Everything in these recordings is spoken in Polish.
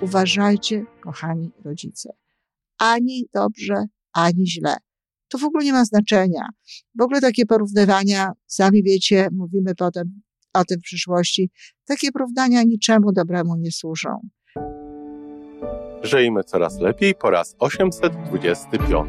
uważajcie, kochani rodzice. Ani dobrze, ani źle. To w ogóle nie ma znaczenia. W ogóle takie porównywania, sami wiecie, mówimy potem o tym w przyszłości, takie porównania niczemu dobremu nie służą. Żyjmy coraz lepiej po raz 825.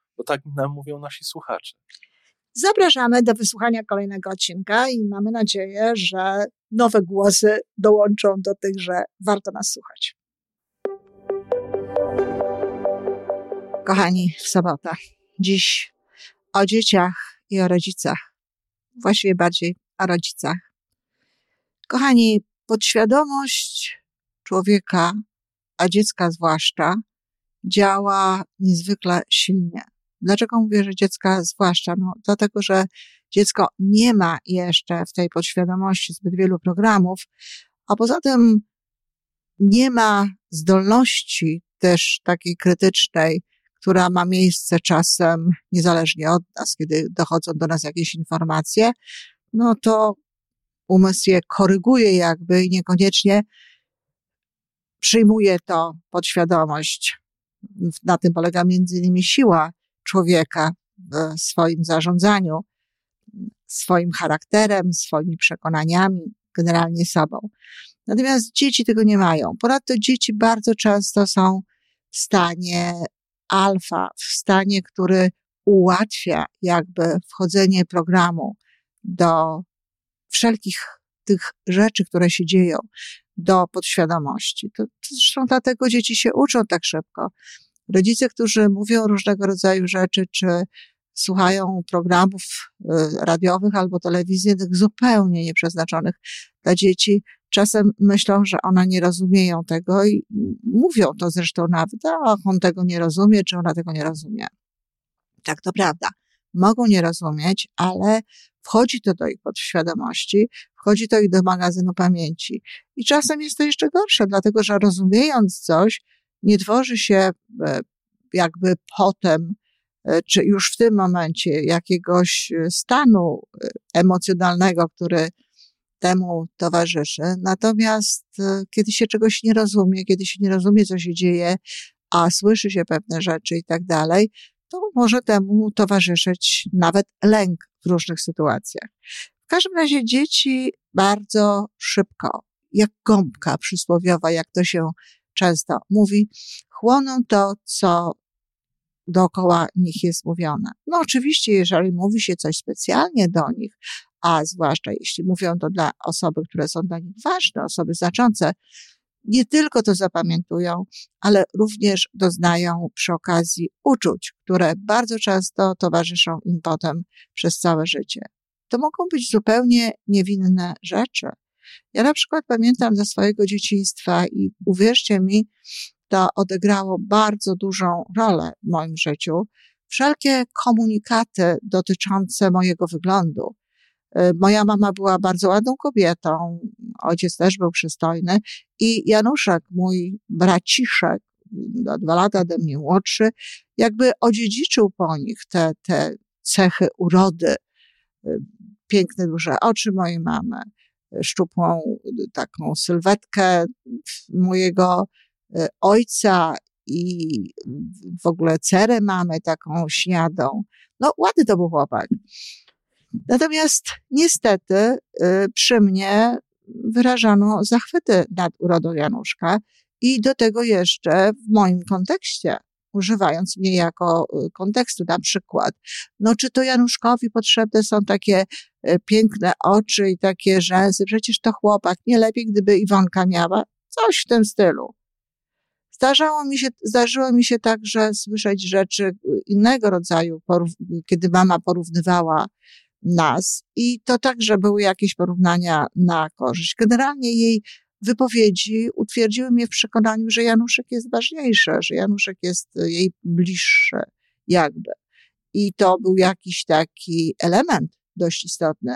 bo tak nam mówią nasi słuchacze. Zapraszamy do wysłuchania kolejnego odcinka i mamy nadzieję, że nowe głosy dołączą do tych, że warto nas słuchać. Kochani, w sobotę. Dziś o dzieciach i o rodzicach. Właściwie bardziej o rodzicach. Kochani, podświadomość człowieka, a dziecka zwłaszcza, działa niezwykle silnie. Dlaczego mówię, że dziecka zwłaszcza? No, dlatego, że dziecko nie ma jeszcze w tej podświadomości zbyt wielu programów, a poza tym nie ma zdolności też takiej krytycznej, która ma miejsce czasem, niezależnie od nas, kiedy dochodzą do nas jakieś informacje, no to umysł je koryguje jakby i niekoniecznie przyjmuje to podświadomość. Na tym polega między innymi siła człowieka w swoim zarządzaniu, swoim charakterem, swoimi przekonaniami, generalnie sobą. Natomiast dzieci tego nie mają. Ponadto dzieci bardzo często są w stanie alfa, w stanie, który ułatwia jakby wchodzenie programu do wszelkich tych rzeczy, które się dzieją, do podświadomości. To, to zresztą dlatego dzieci się uczą tak szybko. Rodzice, którzy mówią różnego rodzaju rzeczy, czy słuchają programów y, radiowych albo telewizyjnych zupełnie nieprzeznaczonych dla dzieci, czasem myślą, że one nie rozumieją tego i mówią to zresztą nawet, a on tego nie rozumie, czy ona tego nie rozumie. Tak, to prawda. Mogą nie rozumieć, ale wchodzi to do ich podświadomości, wchodzi to ich do magazynu pamięci. I czasem jest to jeszcze gorsze, dlatego że rozumiejąc coś, nie tworzy się e, jakby potem, e, czy już w tym momencie jakiegoś e, stanu emocjonalnego, który temu towarzyszy. Natomiast kiedy się czegoś nie rozumie, kiedy się nie rozumie, co się dzieje, a słyszy się pewne rzeczy i tak dalej, to może temu towarzyszyć nawet lęk w różnych sytuacjach. W każdym razie dzieci bardzo szybko, jak gąbka przysłowiowa, jak to się często mówi, chłoną to, co dookoła nich jest mówione. No oczywiście, jeżeli mówi się coś specjalnie do nich, a zwłaszcza jeśli mówią to dla osoby, które są dla nich ważne, osoby znaczące, nie tylko to zapamiętują, ale również doznają przy okazji uczuć, które bardzo często towarzyszą im potem przez całe życie. To mogą być zupełnie niewinne rzeczy. Ja na przykład pamiętam ze swojego dzieciństwa i uwierzcie mi, to odegrało bardzo dużą rolę w moim życiu. Wszelkie komunikaty dotyczące mojego wyglądu. Y, moja mama była bardzo ładną kobietą, ojciec też był przystojny i Januszek, mój braciszek, do dwa lata ode mnie młodszy, jakby odziedziczył po nich te, te cechy urody, y, piękne, duże oczy mojej mamy, szczupłą taką sylwetkę mojego e, ojca i w ogóle cerę mamy taką śniadą. No, ładny to był chłopak. Natomiast niestety e, przy mnie wyrażano zachwyty nad urodą Januszka i do tego jeszcze w moim kontekście używając mnie jako y, kontekstu, na przykład, no czy to Januszkowi potrzebne są takie y, piękne oczy i takie rzęsy, przecież to chłopak, nie lepiej gdyby Iwonka miała, coś w tym stylu. Zdarzało mi się, zdarzyło mi się także słyszeć rzeczy y, innego rodzaju, kiedy mama porównywała nas i to także były jakieś porównania na korzyść. Generalnie jej wypowiedzi utwierdziły mnie w przekonaniu, że Januszek jest ważniejszy, że Januszek jest jej bliższy, jakby. I to był jakiś taki element dość istotny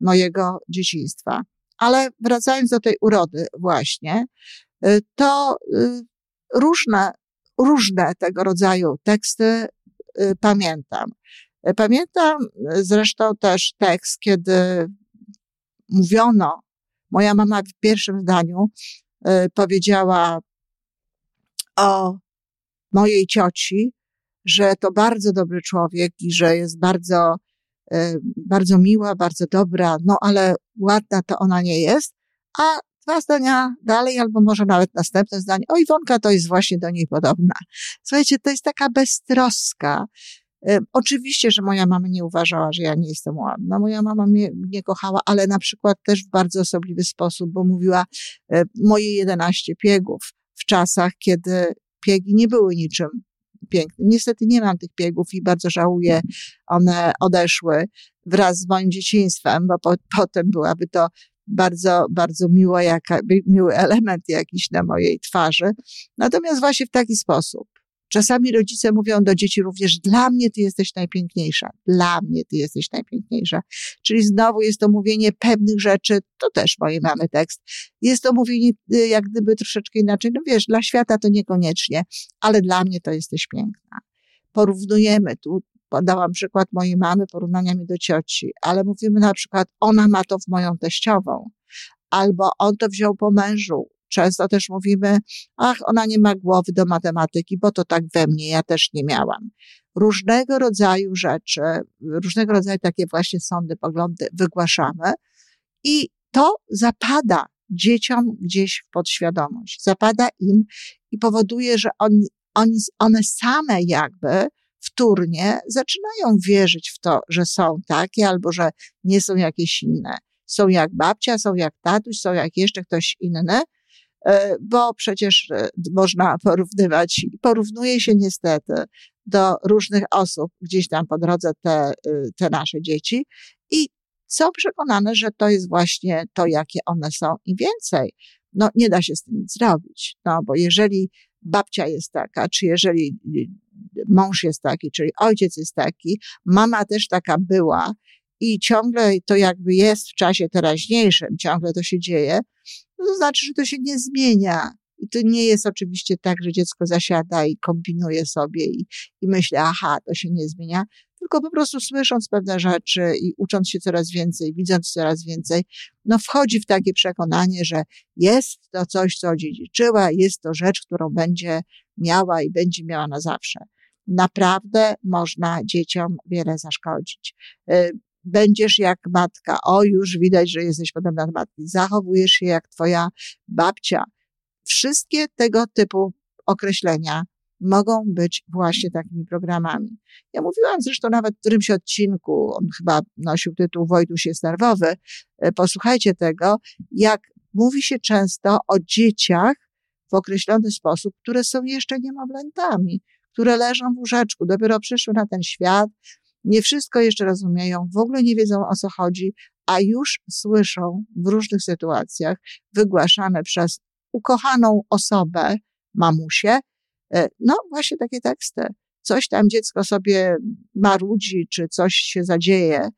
mojego dzieciństwa. Ale wracając do tej urody właśnie, y, to y, różne, różne tego rodzaju teksty y, pamiętam. Pamiętam zresztą też tekst, kiedy mówiono, moja mama w pierwszym zdaniu powiedziała o mojej cioci, że to bardzo dobry człowiek i że jest bardzo E, bardzo miła, bardzo dobra, no ale ładna to ona nie jest, a dwa zdania dalej, albo może nawet następne zdanie, o Iwonka to jest właśnie do niej podobna. Słuchajcie, to jest taka beztroska. E, oczywiście, że moja mama nie uważała, że ja nie jestem ładna. Moja mama mnie nie kochała, ale na przykład też w bardzo osobliwy sposób, bo mówiła e, moje 11 piegów w czasach, kiedy piegi nie były niczym pięknym. Niestety nie mam tych biegów i bardzo żałuję, one odeszły wraz z moim dzieciństwem, bo po, potem byłaby to bardzo, bardzo miło, jaka, miły element jakiś na mojej twarzy. Natomiast właśnie w taki sposób. Czasami rodzice mówią do dzieci również, dla mnie ty jesteś najpiękniejsza, dla mnie ty jesteś najpiękniejsza. Czyli znowu jest to mówienie pewnych rzeczy, to też mojej mamy tekst. Jest to mówienie y, jak gdyby troszeczkę inaczej. No wiesz, dla świata to niekoniecznie, ale dla mnie to jesteś piękna. Porównujemy tu, podałam przykład mojej mamy porównaniami do cioci, ale mówimy na przykład, ona ma to w moją teściową, albo on to wziął po mężu, Często też mówimy, ach, ona nie ma głowy do matematyki, bo to tak we mnie, ja też nie miałam. Różnego rodzaju rzeczy, różnego rodzaju takie właśnie sądy, poglądy wygłaszamy i to zapada dzieciom gdzieś w podświadomość, zapada im i powoduje, że oni, oni, one same jakby wtórnie zaczynają wierzyć w to, że są takie albo że nie są jakieś inne. Są jak babcia, są jak tatuś, są jak jeszcze ktoś inny, bo przecież e, można porównywać, porównuje się niestety do różnych osób gdzieś tam po drodze te, y, te nasze dzieci i są przekonane, że to jest właśnie to, jakie one są i więcej. No, nie da się z tym nic zrobić. No, bo jeżeli babcia jest taka, czy jeżeli y, mąż jest taki, czyli ojciec jest taki, mama też taka była i ciągle to jakby jest w czasie teraźniejszym, ciągle to się dzieje, no to znaczy, że to się nie zmienia. I to nie jest oczywiście tak, że dziecko zasiada i kombinuje sobie i, i myśli, aha, to się nie zmienia, tylko po prostu słysząc pewne rzeczy i ucząc się coraz więcej, widząc coraz więcej, no wchodzi w takie przekonanie, że jest to coś, co odziedziczyła, jest to rzecz, którą będzie miała i będzie miała na zawsze. Naprawdę można dzieciom wiele zaszkodzić. Będziesz jak matka. O, już widać, że jesteś podobna do matki. Zachowujesz się jak twoja babcia. Wszystkie tego typu określenia mogą być właśnie takimi programami. Ja mówiłam zresztą nawet w którymś odcinku, on chyba nosił tytuł Wojtuś jest nerwowy. E, posłuchajcie tego, jak mówi się często o dzieciach w określony sposób, które są jeszcze niemowlętami, które leżą w łóżeczku, dopiero przyszły na ten świat, nie wszystko jeszcze rozumieją, w ogóle nie wiedzą o co chodzi, a już słyszą w różnych sytuacjach wygłaszane przez ukochaną osobę, mamusię, e, no właśnie takie teksty. Coś tam dziecko sobie marudzi, czy coś się zadzieje.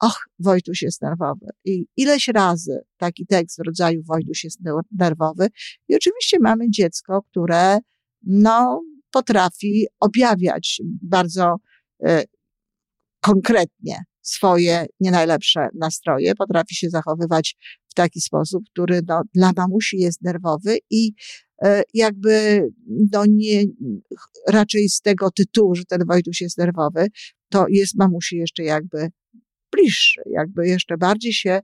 Och, Wojtuś jest nerwowy. I ileś razy taki tekst w rodzaju Wojtuś jest nerwowy. I oczywiście mamy dziecko, które no, potrafi objawiać bardzo e, konkretnie swoje nie najlepsze nastroje, potrafi się zachowywać w taki sposób, który no, dla mamusi jest nerwowy i e, jakby no nie, raczej z tego tytułu, że ten Wojtuś jest nerwowy, to jest mamusi jeszcze jakby bliższy, jakby jeszcze bardziej się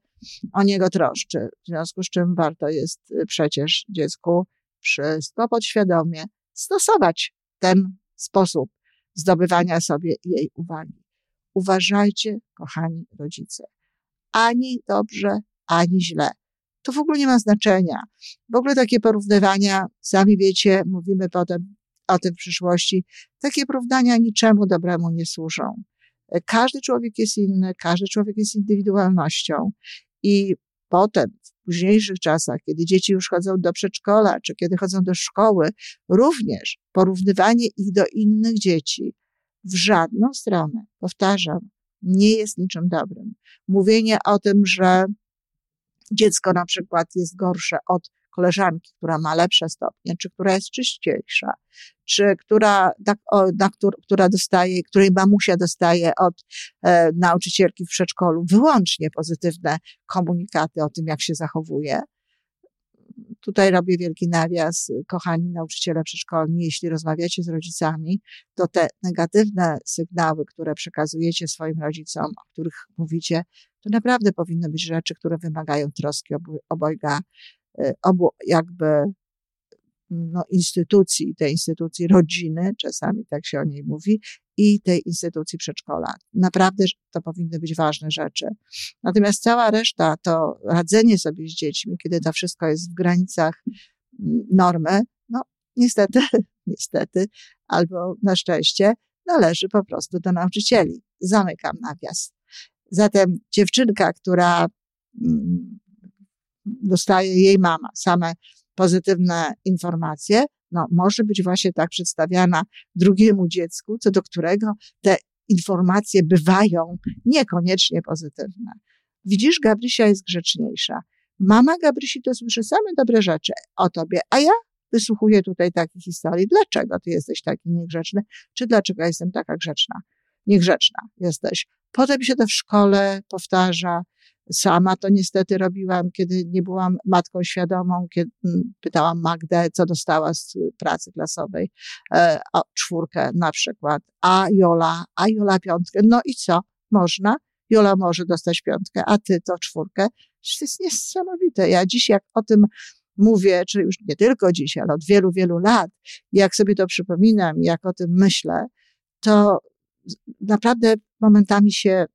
o niego troszczy. W związku z czym warto jest e, przecież dziecku wszystko podświadomie stosować ten sposób zdobywania sobie jej uwagi. Uważajcie, kochani rodzice. Ani dobrze, ani źle. To w ogóle nie ma znaczenia. W ogóle takie porównywania, sami wiecie, mówimy potem o tym w przyszłości, takie porównania niczemu dobremu nie służą. Każdy człowiek jest inny, każdy człowiek jest indywidualnością i potem, w późniejszych czasach, kiedy dzieci już chodzą do przedszkola, czy kiedy chodzą do szkoły, również porównywanie ich do innych dzieci w żadną stronę, powtarzam, nie jest niczym dobrym. Mówienie o tym, że dziecko na przykład jest gorsze od koleżanki, która ma lepsze stopnie, czy która jest czyściejsza, czy która, na, która dostaje, której mamusia dostaje od e, nauczycielki w przedszkolu wyłącznie pozytywne komunikaty o tym, jak się zachowuje. Tutaj robię wielki nawias, kochani nauczyciele przedszkolni, jeśli rozmawiacie z rodzicami, to te negatywne sygnały, które przekazujecie swoim rodzicom, o których mówicie, to naprawdę powinny być rzeczy, które wymagają troski obojga Y, obu jakby no, instytucji, tej instytucji rodziny, czasami tak się o niej mówi, i tej instytucji przedszkola. Naprawdę to powinny być ważne rzeczy. Natomiast cała reszta to radzenie sobie z dziećmi, kiedy to wszystko jest w granicach mm, normy, no niestety, niestety, albo na szczęście, należy po prostu do nauczycieli. Zamykam nawias. Zatem dziewczynka, która mm, dostaje jej mama, same pozytywne informacje, no, może być właśnie tak przedstawiana drugiemu dziecku, co do którego te informacje bywają niekoniecznie pozytywne. Widzisz, Gabrysia jest grzeczniejsza. Mama Gabrysi to słyszy same dobre rzeczy o tobie, a ja wysłuchuję tutaj takich historii. Dlaczego ty jesteś taki niegrzeczny? Czy dlaczego jestem taka grzeczna? Niegrzeczna jesteś. Potem się to w szkole powtarza, Sama to niestety robiłam, kiedy nie byłam matką świadomą, kiedy mm, pytałam Magdę, co dostała z pracy klasowej, e, o czwórkę na przykład, a Jola, a Jola piątkę. No i co? Można? Jola może dostać piątkę, a ty to czwórkę. To jest niesamowite. Ja dziś jak o tym mówię, czy już nie tylko dziś, ale od wielu, wielu lat, jak sobie to przypominam, jak o tym myślę, to naprawdę momentami się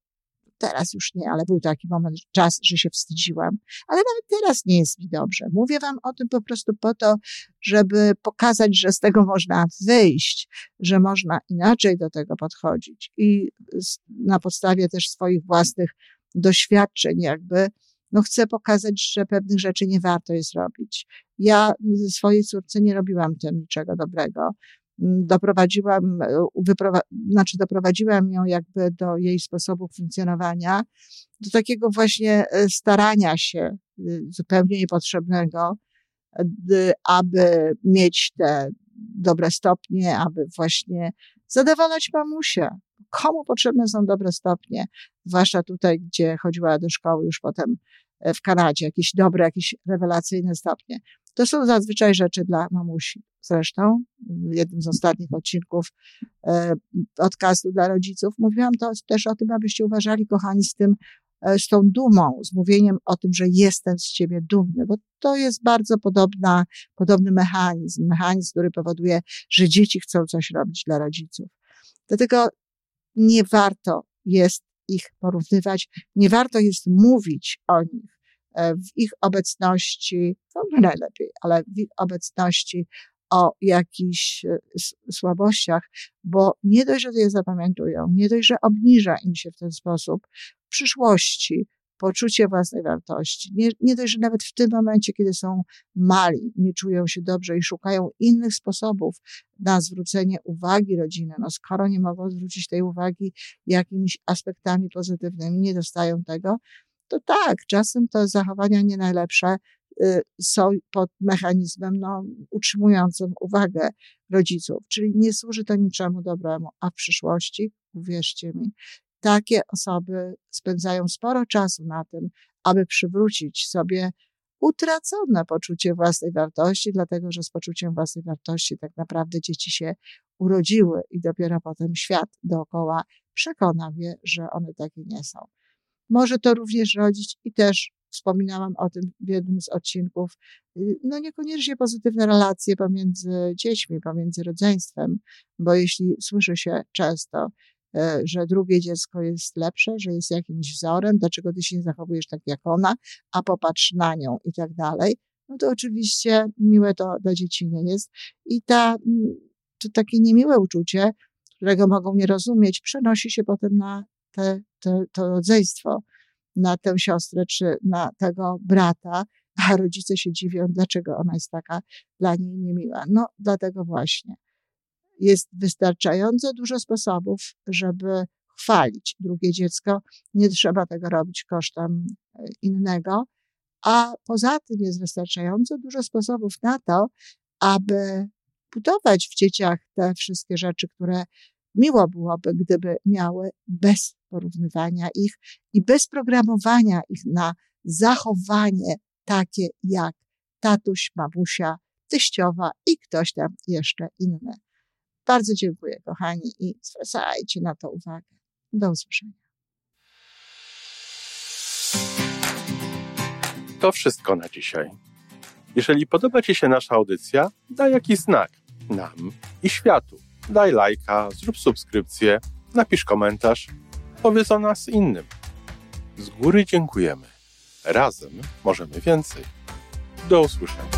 Teraz już nie, ale był taki moment, czas, że się wstydziłam. Ale nawet teraz nie jest mi dobrze. Mówię wam o tym po prostu po to, żeby pokazać, że z tego można wyjść, że można inaczej do tego podchodzić i na podstawie też swoich własnych doświadczeń jakby, no chcę pokazać, że pewnych rzeczy nie warto jest robić. Ja swojej córce nie robiłam tym niczego dobrego doprowadziłam, wyprowa- znaczy doprowadziłam ją jakby do jej sposobu funkcjonowania, do takiego właśnie e, starania się y, zupełnie niepotrzebnego, aby mieć te dobre stopnie, aby właśnie zadowalać mamusię. Komu potrzebne są dobre stopnie? Zwłaszcza tutaj, gdzie chodziła do szkoły już potem e, w Kanadzie, jakieś dobre, jakieś rewelacyjne stopnie. To są zazwyczaj rzeczy dla mamusi. Zresztą w jednym z ostatnich odcinków e, podcastu dla rodziców mówiłam to też o tym, abyście uważali, kochani, z tym, e, z tą dumą, z mówieniem o tym, że jestem z ciebie dumny, bo to jest bardzo podobna, podobny mechanizm, mechanizm, który powoduje, że dzieci chcą coś robić dla rodziców. Dlatego nie warto jest ich porównywać, nie warto jest mówić o nich E, w ich obecności, no najlepiej, ale w ich obecności o jakichś e, słabościach, bo nie dość, że je zapamiętują, nie dość, że obniża im się w ten sposób w przyszłości poczucie własnej wartości. Nie, nie dość, że nawet w tym momencie, kiedy są mali, nie czują się dobrze i szukają innych sposobów na zwrócenie uwagi rodziny. No skoro nie mogą zwrócić tej uwagi jakimiś aspektami pozytywnymi, nie dostają tego, to tak, czasem te zachowania nie najlepsze y, są pod mechanizmem no, utrzymującym uwagę rodziców, czyli nie służy to niczemu dobremu, a w przyszłości, uwierzcie mi, takie osoby spędzają sporo czasu na tym, aby przywrócić sobie utracone poczucie własnej wartości, dlatego że z poczuciem własnej wartości tak naprawdę dzieci się urodziły i dopiero potem świat dookoła przekona je, że one takie nie są. Może to również rodzić i też wspominałam o tym w jednym z odcinków, y, no niekoniecznie pozytywne relacje pomiędzy dziećmi, pomiędzy rodzeństwem, bo jeśli słyszy się często, że drugie dziecko jest lepsze, że jest jakimś wzorem, dlaczego ty się nie zachowujesz tak jak ona, a popatrz na nią i tak dalej, no to oczywiście miłe to dla dzieci nie jest. I ta, to takie niemiłe uczucie, którego mogą nie rozumieć, przenosi się potem na te, te, to rodzeństwo, na tę siostrę czy na tego brata, a rodzice się dziwią, dlaczego ona jest taka dla niej niemiła. No, dlatego właśnie. Jest wystarczająco dużo sposobów, żeby chwalić drugie dziecko. Nie trzeba tego robić kosztem e, innego. A poza tym jest wystarczająco dużo sposobów na to, aby budować w dzieciach te wszystkie rzeczy, które miło byłoby, gdyby miały bez porównywania ich i bez programowania ich na zachowanie takie jak tatuś, mamusia, teściowa i ktoś tam jeszcze inny. Bardzo dziękuję, kochani, i zwracajcie na to uwagę. Do usłyszenia. To wszystko na dzisiaj. Jeżeli podoba Ci się nasza audycja, daj jakiś znak nam i światu. Daj lajka, zrób subskrypcję, napisz komentarz, powiedz o nas innym. Z góry dziękujemy. Razem możemy więcej. Do usłyszenia.